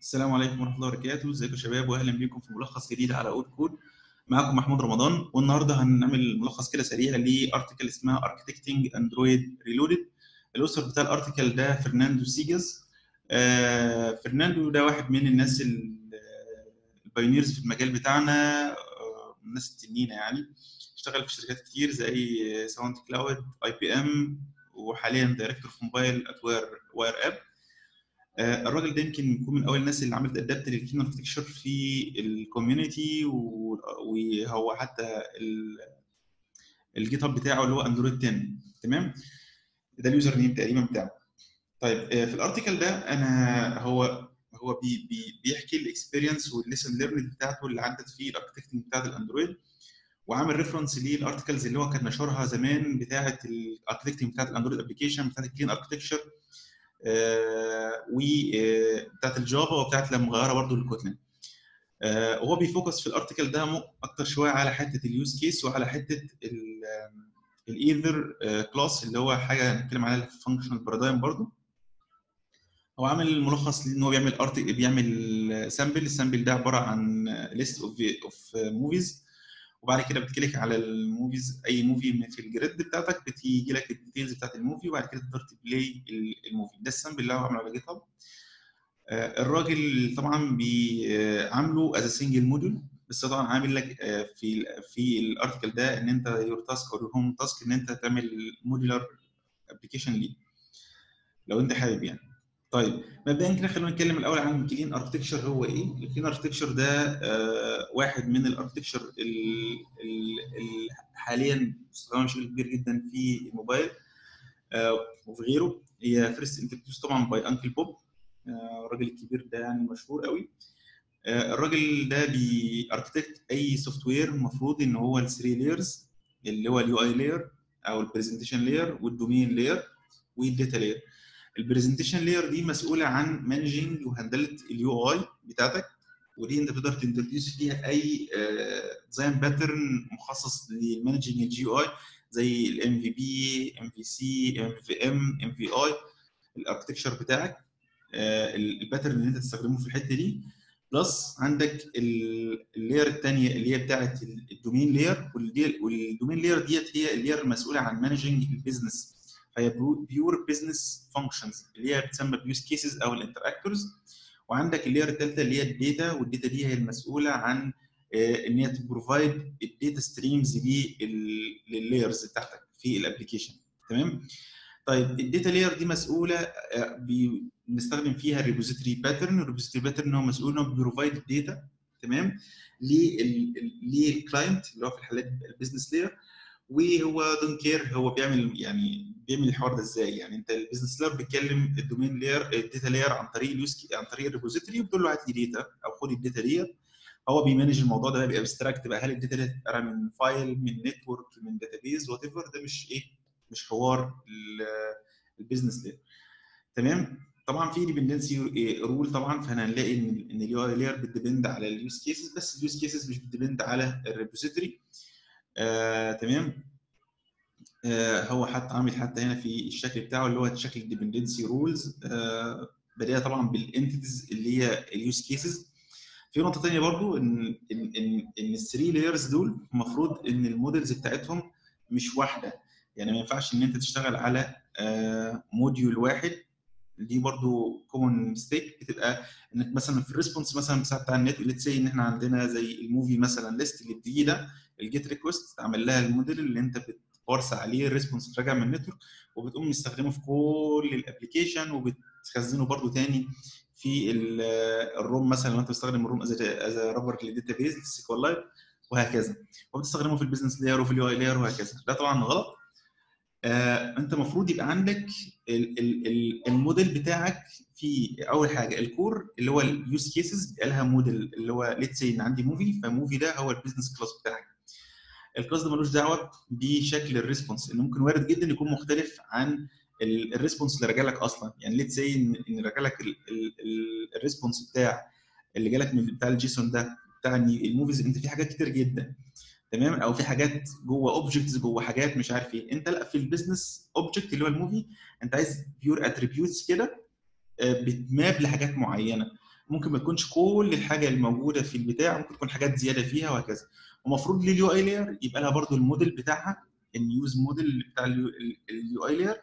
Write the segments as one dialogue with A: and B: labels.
A: السلام عليكم ورحمة الله وبركاته. ازيكم يا شباب؟ واهلا بيكم في ملخص جديد على odd code معاكم محمود رمضان. والنهاردة هنعمل ملخص كده سريع ل article اسمها architecting Android reloaded ال author بتاع ال article ده فرناندو سيخاس. آه فرناندو ده واحد من الناس ال pioneers في المجال بتاعنا. آه الناس التنينه يعني. اشتغل في شركات كتير زي SoundCloud IBM وحاليا director في mobile at Wire Wire app الراجل ده يمكن يكون من أول الناس اللي عملت adapt لل clean architecture في ال community وهو حتى ال GitHub بتاعه اللي هو android10 تمام؟ ده ال username تقريبا بتاعه. طيب في ال article ده أنا هو هو بي بي بيحكي ال experience وال lesson learning بتاعته اللي عدت فيه ال architecting بتاعت ال Android وعامل reference لل articles اللي هو كان نشرها زمان بتاعة ال architecting بتاعت ال Android application بتاعت ال clean architecture آه وبتاعت ال Java وبتاعت لما مغيرة برضه لل Kotlin آه وهو بي focus في ال article ده أكتر شوية على حتة ال use case وعلى حتة ال Either class اللي هو حاجة هنتكلم عليها في functional paradigm برضه هو عامل الملخص إن هو بيعمل art بيعمل sample ال sample ده عبارة عن list of movies وبعد كده بت click على ال movies أي movie في ال grid بتاعتك بتيجي لك ال details بتاعت ال movie وبعد كده تقدر ت play ال movie. ده ال sample اللي هو عامله على GitHub الراجل طبعا عامله as single module بس طبعا عامل لك في في ال article ده إن أنت your task أو home task إن أنت تعمل modular application ليه. لو أنت حابب يعني. طيب مبدئيا كده خلينا نتكلم الأول عن ال clean architecture هو إيه؟ ال clean architecture ده آه واحد من ال architecture اللي حاليا مستخدمة بشكل كبير جدا في الموبايل آه وفي غيره. هي first introduced طبعا by Uncle Bob آه الراجل الكبير ده يعني مشهور قوي. آه الراجل ده بي architect أي software المفروض إن هو ال three layers اللي هو ال UI layer أو ال presentation layer وال domain layer وال data layer ال presentation layer دي مسؤولة عن managing وهندلة ال UI بتاعتك ودي انت تقدر ت introduce فيها أي design pattern مخصص ل managing ال GUI زي الام في بي ام في سي ام في ام ام في اي الاركتكشر بتاعك ال pattern اللي انت تستخدمه في الحتة دي. plus عندك ال layer الثانية اللي هي بتاعه ال domain layer وال domain layer ديت هي ال layer المسؤولة عن managing ال business فهي pure business functions اللي هي بتسمى ب use cases أو ال interactors وعندك ال layer الثالثه اللي هي ال data وال data دي هي المسؤولة عن إن هي ت provide ال data streams لل layers بتاعتك في ال application تمام؟ طيب ال data layer دي مسؤولة بنستخدم فيها ال repository pattern ال repository pattern هو مسؤول انه بي provide ال data تمام لل client اللي هو في الحالات ال business layer وهو don't care هو بيعمل يعني بيعمل الحوار ده إزاي؟ يعني أنت البيزنس لاير بيتكلم الدومين لاير الداتا لاير عن طريق اليوز عن طريق الريبوزيتوري وبتقول له هات لي data أو خد ال data ديت. هو بي manage الموضوع ده بيبقى abstract بقى هل ال data دي من file من network من database whatever ده مش إيه؟ مش حوار ال business layer تمام؟ طبعا في dependency rule طبعا فإحنا هنلاقي إن اليو اي لاير بتديبند على اليوز كيسز بس اليوز كيسز مش بتديبند على الريبوزيتوري آه، تمام؟ آه، هو حتى عامل حتى هنا في الشكل بتاعه اللي هو شكل ال dependency rules آه، بدايه طبعا بال entities اللي هي ال use cases في نقطة ثانية برضو ان ان ان, إن ال three layers دول المفروض إن ال models بتاعتهم مش واحدة. يعني ما ينفعش إن أنت تشتغل على موديول واحد دي برضو common mistake بتبقى إنك مثلا في ال response مثلا بتاع ال net let's say إن إحنا عندنا زي ال movie مثلا list اللي بتيجي ده ال get request تعمل لها الموديل اللي أنت بت parse عليه ال response راجع من ال network وبتقوم مستخدمه في كل ال application وبتخزنه برده تاني في ال Room مثلا لو أنت بتستخدم ال Room as wrapper لل database ال SQLite وهكذا. وبتستخدمه في ال business layer وفي ال UI layer وهكذا. ده طبعا غلط. انت المفروض يبقى عندك ال ال ال الموديل بتاعك في اول حاجة ال core اللي هو ال use cases بيبقى لها موديل اللي هو let's إن عندي movie ف movie ده هو ال business class بتاعك. ال class ده ملوش دعوة بشكل ال response إنه ممكن وارد جدا يكون مختلف عن ال response اللي راجع لك أصلا. يعني let's ان إن راجع لك ال response بتاع اللي جالك من بتاع ال JSON ده بتاع ال movies انت في حاجات كتير جدا. تمام؟ أو في حاجات جوه objects جوه حاجات مش عارف إيه. أنت لأ في ال business object اللي هو ال movie أنت عايز pure attributes كده بت map لحاجات معينة. ممكن ما تكونش كل الحاجة الموجودة في البتاع ممكن تكون حاجات زيادة فيها وهكذا. ومفروض لل UI layer يبقى لها برضو الموديل بتاعها ال new model بتاع ال UI layer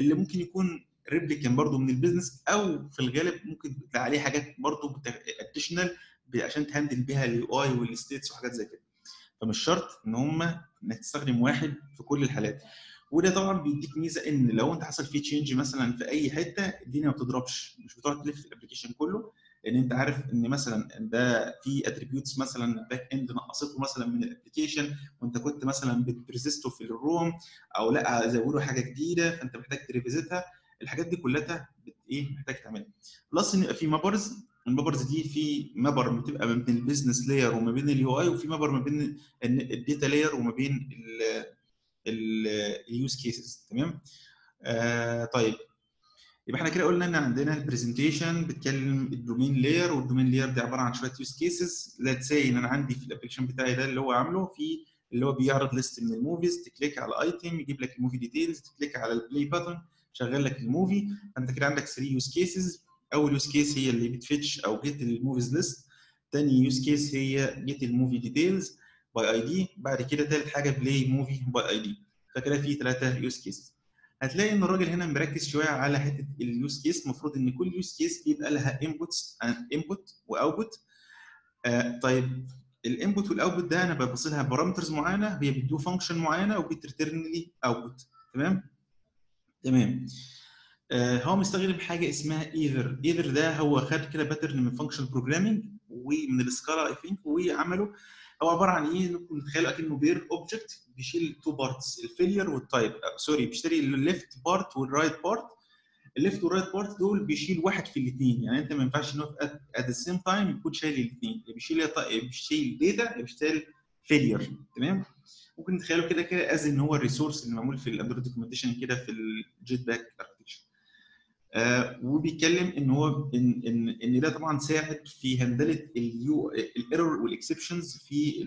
A: اللي ممكن يكون replica برضو من ال business أو في الغالب ممكن عليه حاجات برضو additional عشان ت handle بيها ال UI وال states وحاجات زي كده. فمش شرط إن هم انك تستخدم واحد في كل الحالات. وده طبعا بيديك ميزة إن لو أنت حصل فيه change مثلا في أي حتة الدنيا ما بتضربش. مش بتقعد تلف ال application كله لأن أنت عارف إن مثلا ده في attributes مثلا backend نقصته مثلا من ال application وأنت كنت مثلا بت persist ه في ال Room أو لأ زودوا حاجة جديدة فأنت محتاج ت persist ها. الحاجات دي كلها إيه محتاج تعملها. plus إن يبقى في mappers ال mappers دي في mapper بتبقى ما بين ال business layer وما بين ال UI وفي mapper ما بين ال data layer وما بين ال use cases تمام؟ آه طيب. يبقى إحنا كده قلنا إن عندنا ال presentation بتكلم ال domain layer وال domain layer دي عبارة عن شوية use cases let's say إن أنا عندي في ال application بتاعي ده اللي هو عامله في اللي هو بيعرض list من ال movies ت click على item يجيب لك ال movie details ت click على ال play button شغل لك ال movie. فأنت كده عندك 3 use cases أول use case هي اللي بت fetch أو get ال movies list ثاني use case هي get ال movie details by ID بعد كده ثالث حاجة play movie by ID فكده في ثلاثة use cases هتلاقي إن الراجل هنا مركز شوية على حتة ال use case المفروض إن كل use case بيبقى لها inputs input و output طيب ال input وال output ده أنا ببص لها parameters معينة. هي بت do function معينة وبت return لي output تمام؟ تمام. هو مستخدم حاجة اسمها Either. Either ده هو خد كده pattern من function programming ومن ال Scala I think وعمله. هو عبارة عن إيه؟ ممكن نتخيله أكنه pair object بيشيل تو بارتس الفيلير والتايب سوري بيشتري الليفت بارت والرايت بارت الليفت والرايت بارت دول بيشيل واحد في الاثنين يعني أنت ما ينفعش إنه at the same time يكون شايل الاثنين بيشيل بيشيل data بيشيل failure تمام؟ ممكن نتخيله كده كده as ان هو ال Resource اللي معمول في ال Android documentation كده في ال Jetpack آه وبيتكلم إن هو إن إن إن ده طبعا ساعد في handle ة ال U ال error وال exceptions في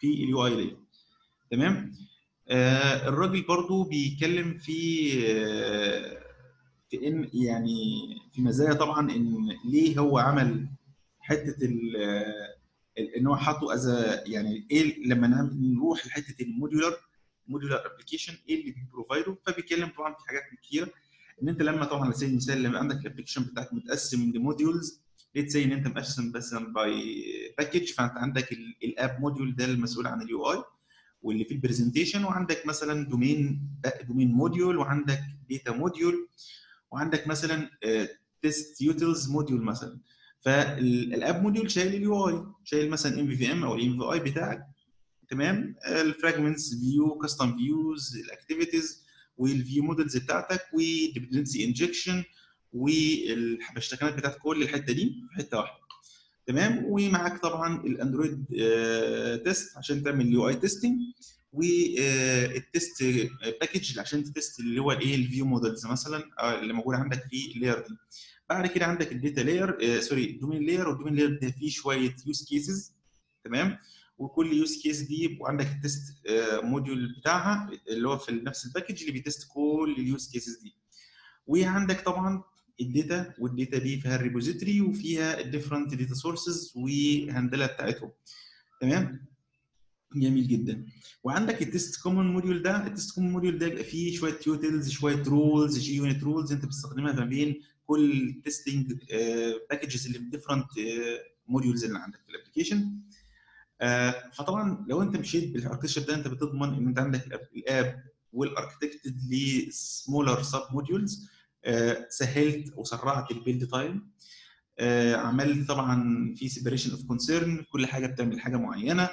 A: في ال UI layer تمام؟ آه الراجل برضو بيتكلم في آه في إن يعني في مزايا طبعا إن ليه هو عمل حتة ال إن هو حاطه as يعني إيه لما نروح لحتة ال modular modular application إيه اللي بي provide ه؟ فبيتكلم طبعا في حاجات كتيرة. إن أنت لما طبعا على سبيل المثال لما عندك ال application بتاعك متقسم ل modules let's say إن أنت مقسم مثلا by package فأنت عندك ال app module ده المسؤول عن ال UI واللي في ال presentation وعندك مثلا domain domain module وعندك data module وعندك مثلا test utils module مثلا. فال app module شايل ال UI شايل مثلا MVVM أو ال MVI بتاعك تمام؟ ال fragments view custom views ال activities وال view models بتاعتك وال dependency injection والاشتغالات بتاعت كل الحتة دي في حتة واحدة. تمام؟ ومعاك طبعا ال Android test عشان تعمل ال UI testing وال test package عشان ت test اللي هو الإيه ال view models مثلا اللي موجود عندك في ال layer دي. بعد كده عندك ال data layer sorry ال domain layer وال domain layer ده فيه شوية use cases تمام؟ وكل use case دي يبقى عندك ال test module بتاعها اللي هو في نفس ال package اللي بي test كل ال use cases دي. وعندك طبعا ال data وال data دي فيها ال repository وفيها ال different data sources و handle ة بتاعتهم. تمام؟ جميل جدا. وعندك ال test common module ده ال test common module ده يبقى فيه شوية utils شوية rules JUnit rules انت بتستخدمها ما بين كل ال testing packages اللي في ال different modules اللي عندك في ال application آه فطبعا لو أنت مشيت بال architecture ده أنت بتضمن إن أنت عندك ال app وال architected ل smaller sub modules آه سهلت وسرعت ال build time آه عملت طبعا في separation of concern كل حاجة بتعمل حاجة معينة.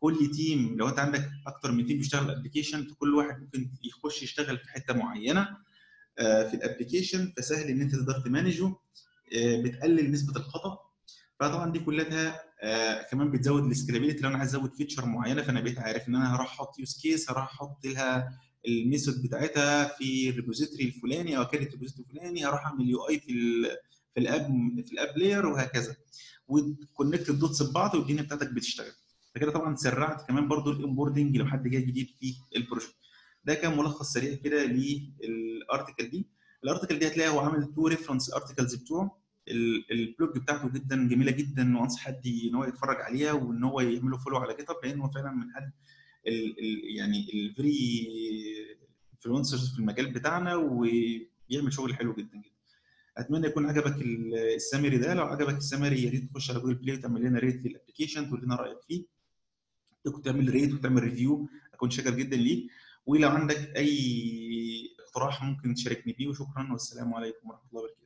A: كل team لو أنت عندك أكتر من team بيشتغل application كل واحد ممكن يخش يشتغل في حتة معينة في ال application فسهل إن أنت تقدر ت manage ه. بتقلل نسبة الخطأ. فطبعا دي كلها آه كمان بتزود ال scalability لو أنا عايز أزود feature معينة فأنا بقيت عارف إن أنا هروح أحط use case هروح أحط لها ال method بتاعتها في ال repository الفلاني أو كانت ال repository الفلاني هروح أعمل UI في ال في ال app في ال app layer وهكذا. وت connect ال dots ببعض والدنيا بتاعتك بتشتغل. فكده طبعا سرعت كمان برضو ال onboarding لو حد جاي جديد في ال project. ده كان ملخص سريع كده لل article دي. ال article دي هتلاقي هو عامل to reference articles بتوعه. ال blog بتاعته جدا جميلة جدا وأنصح حد إن هو يتفرج عليها وإن هو يعمل له follow على GitHub لأن هو فعلا من حد ال ال يعني ال very influencers في المجال بتاعنا وبيعمل شغل حلو جدا جدا. أتمنى يكون عجبك ال summary ده. لو عجبك ال summary يا ريت تخش على Google Play وتعمل لنا rate لل application تقول لنا رأيك فيه. ممكن تعمل rate وتعمل review أكون شاكر جدا ليه ولو عندك أي اقتراح ممكن تشاركني فيه. وشكرا والسلام عليكم ورحمة الله وبركاته.